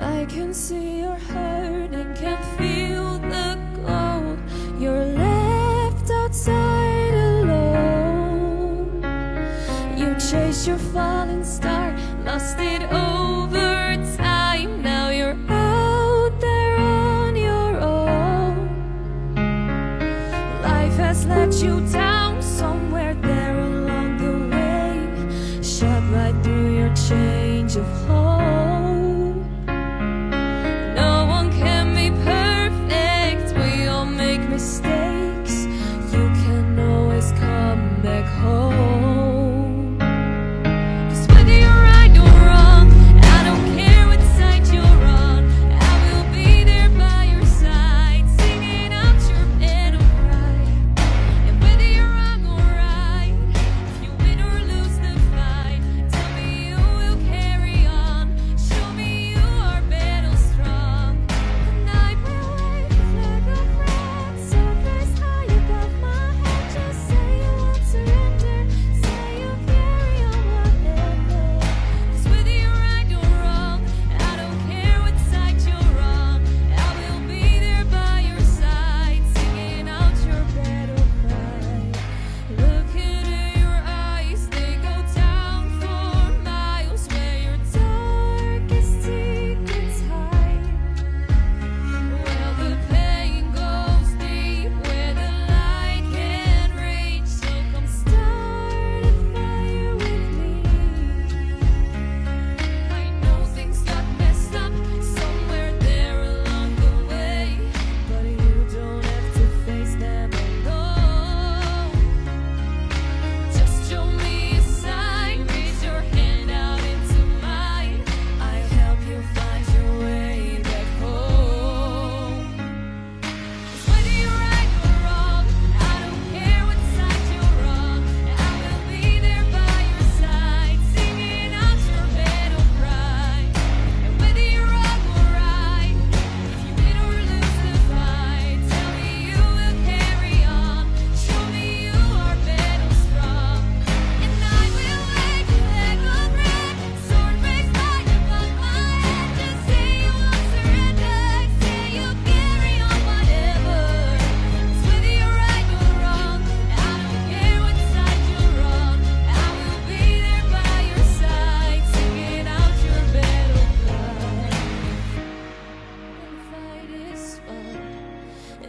I can see your heart and can feel the cold. You're left outside alone. You chase your falling star, lost it over time. Now you're out there on your own. Life has let you down somewhere there along the way, shot right through your change of heart.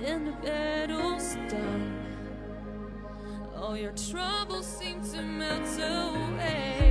in the battles done, All your troubles seem to melt away.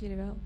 give it up.